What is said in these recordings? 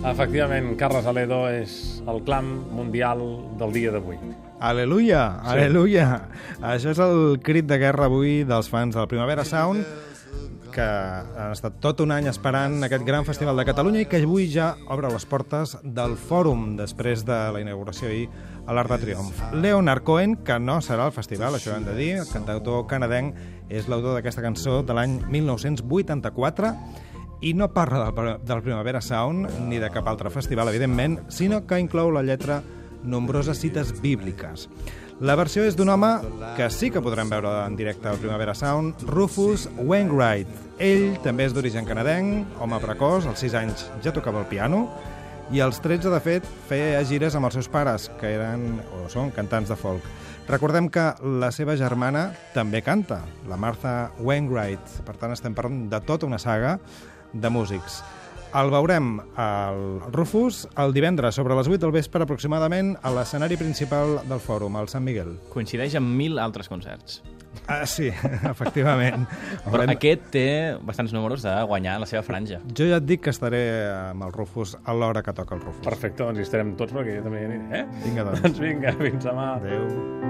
Efectivament, Carles Aledo és el clam mundial del dia d'avui. Aleluia, Sí. aleluia. Això és el crit de guerra avui dels fans del Primavera Sound que han estat tot un any esperant aquest gran festival de Catalunya i que avui ja obre les portes del fòrum després de la inauguració ahir a l'Art de Triomf. Leonard Cohen, que no serà al festival, això hem de dir, el cantautor canadenc, és l'autor d'aquesta cançó de l'any 1984 i no parla del, del Primavera Sound ni de cap altre festival, evidentment, sinó que inclou la lletra nombroses cites bíbliques. La versió és d'un home que sí que podrem veure en directe al Primavera Sound, Rufus Wainwright. Ell també és d'origen canadenc, home precoç, als 6 anys ja tocava el piano, i als 13, de fet, feia gires amb els seus pares, que eren o són cantants de folk. Recordem que la seva germana també canta, la Martha Wainwright. Per tant, estem parlant de tota una saga de músics. El veurem al Rufus el divendres sobre les 8 del vespre aproximadament a l'escenari principal del fòrum, al Sant Miguel. Coincideix amb mil altres concerts. Ah, sí, efectivament. Però Haurem- aquest té bastants números de guanyar la seva franja. Jo ja et dic que estaré amb el Rufus a l'hora que toca el Rufus. Perfecte, doncs hi estarem tots perquè jo també hi aniré, eh? Vinga, doncs. Doncs vinga, fins demà. Adéu.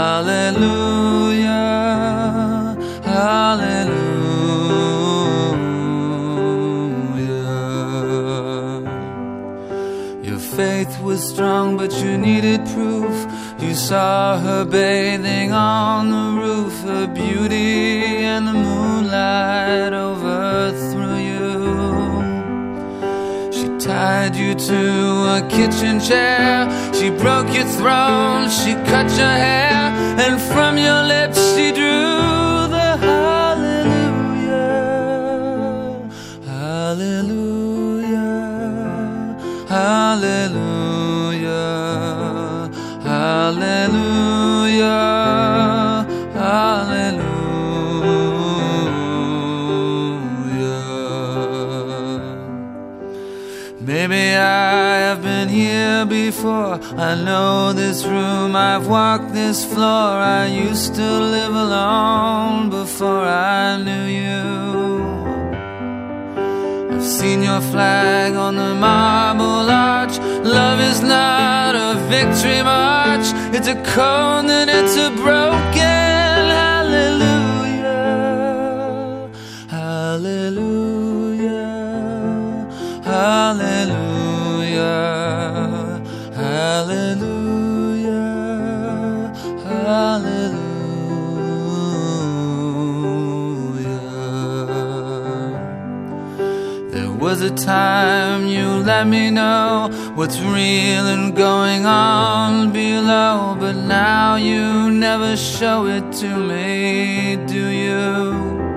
hallelujah, hallelujah. Your faith was strong, but you needed proof. You saw her bathing on the roof, her beauty and the moonlight overthrew you to a kitchen chair. She broke your throne. She cut your hair. And from your lips Maybe I have been here before. I know this room, I've walked this floor. I used to live alone before I knew you. I've seen your flag on the marble arch. Love is not a victory march, it's a cold and it's a broken Hallelujah. Hallelujah. Hallelujah. There was a time you let me know what's real and going on below, but now you never show it to me, do you?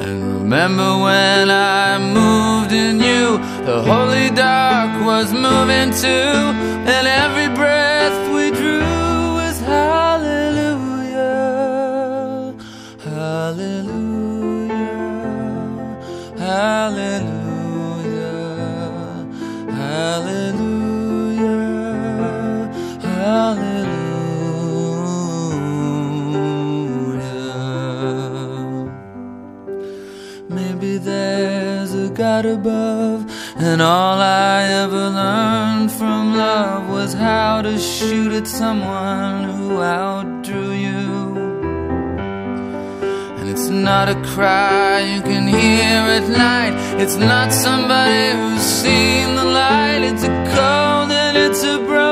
And remember when I moved in you, the holy dark was moving too, and every breath we drew was hallelujah, hallelujah, hallelujah, hallelujah, hallelujah. Maybe there's a God above, and all I ever learned from love was how to shoot at someone who outdrew you. And it's not a cry you can hear at night, it's not somebody who's seen the light, it's a cold and it's a broken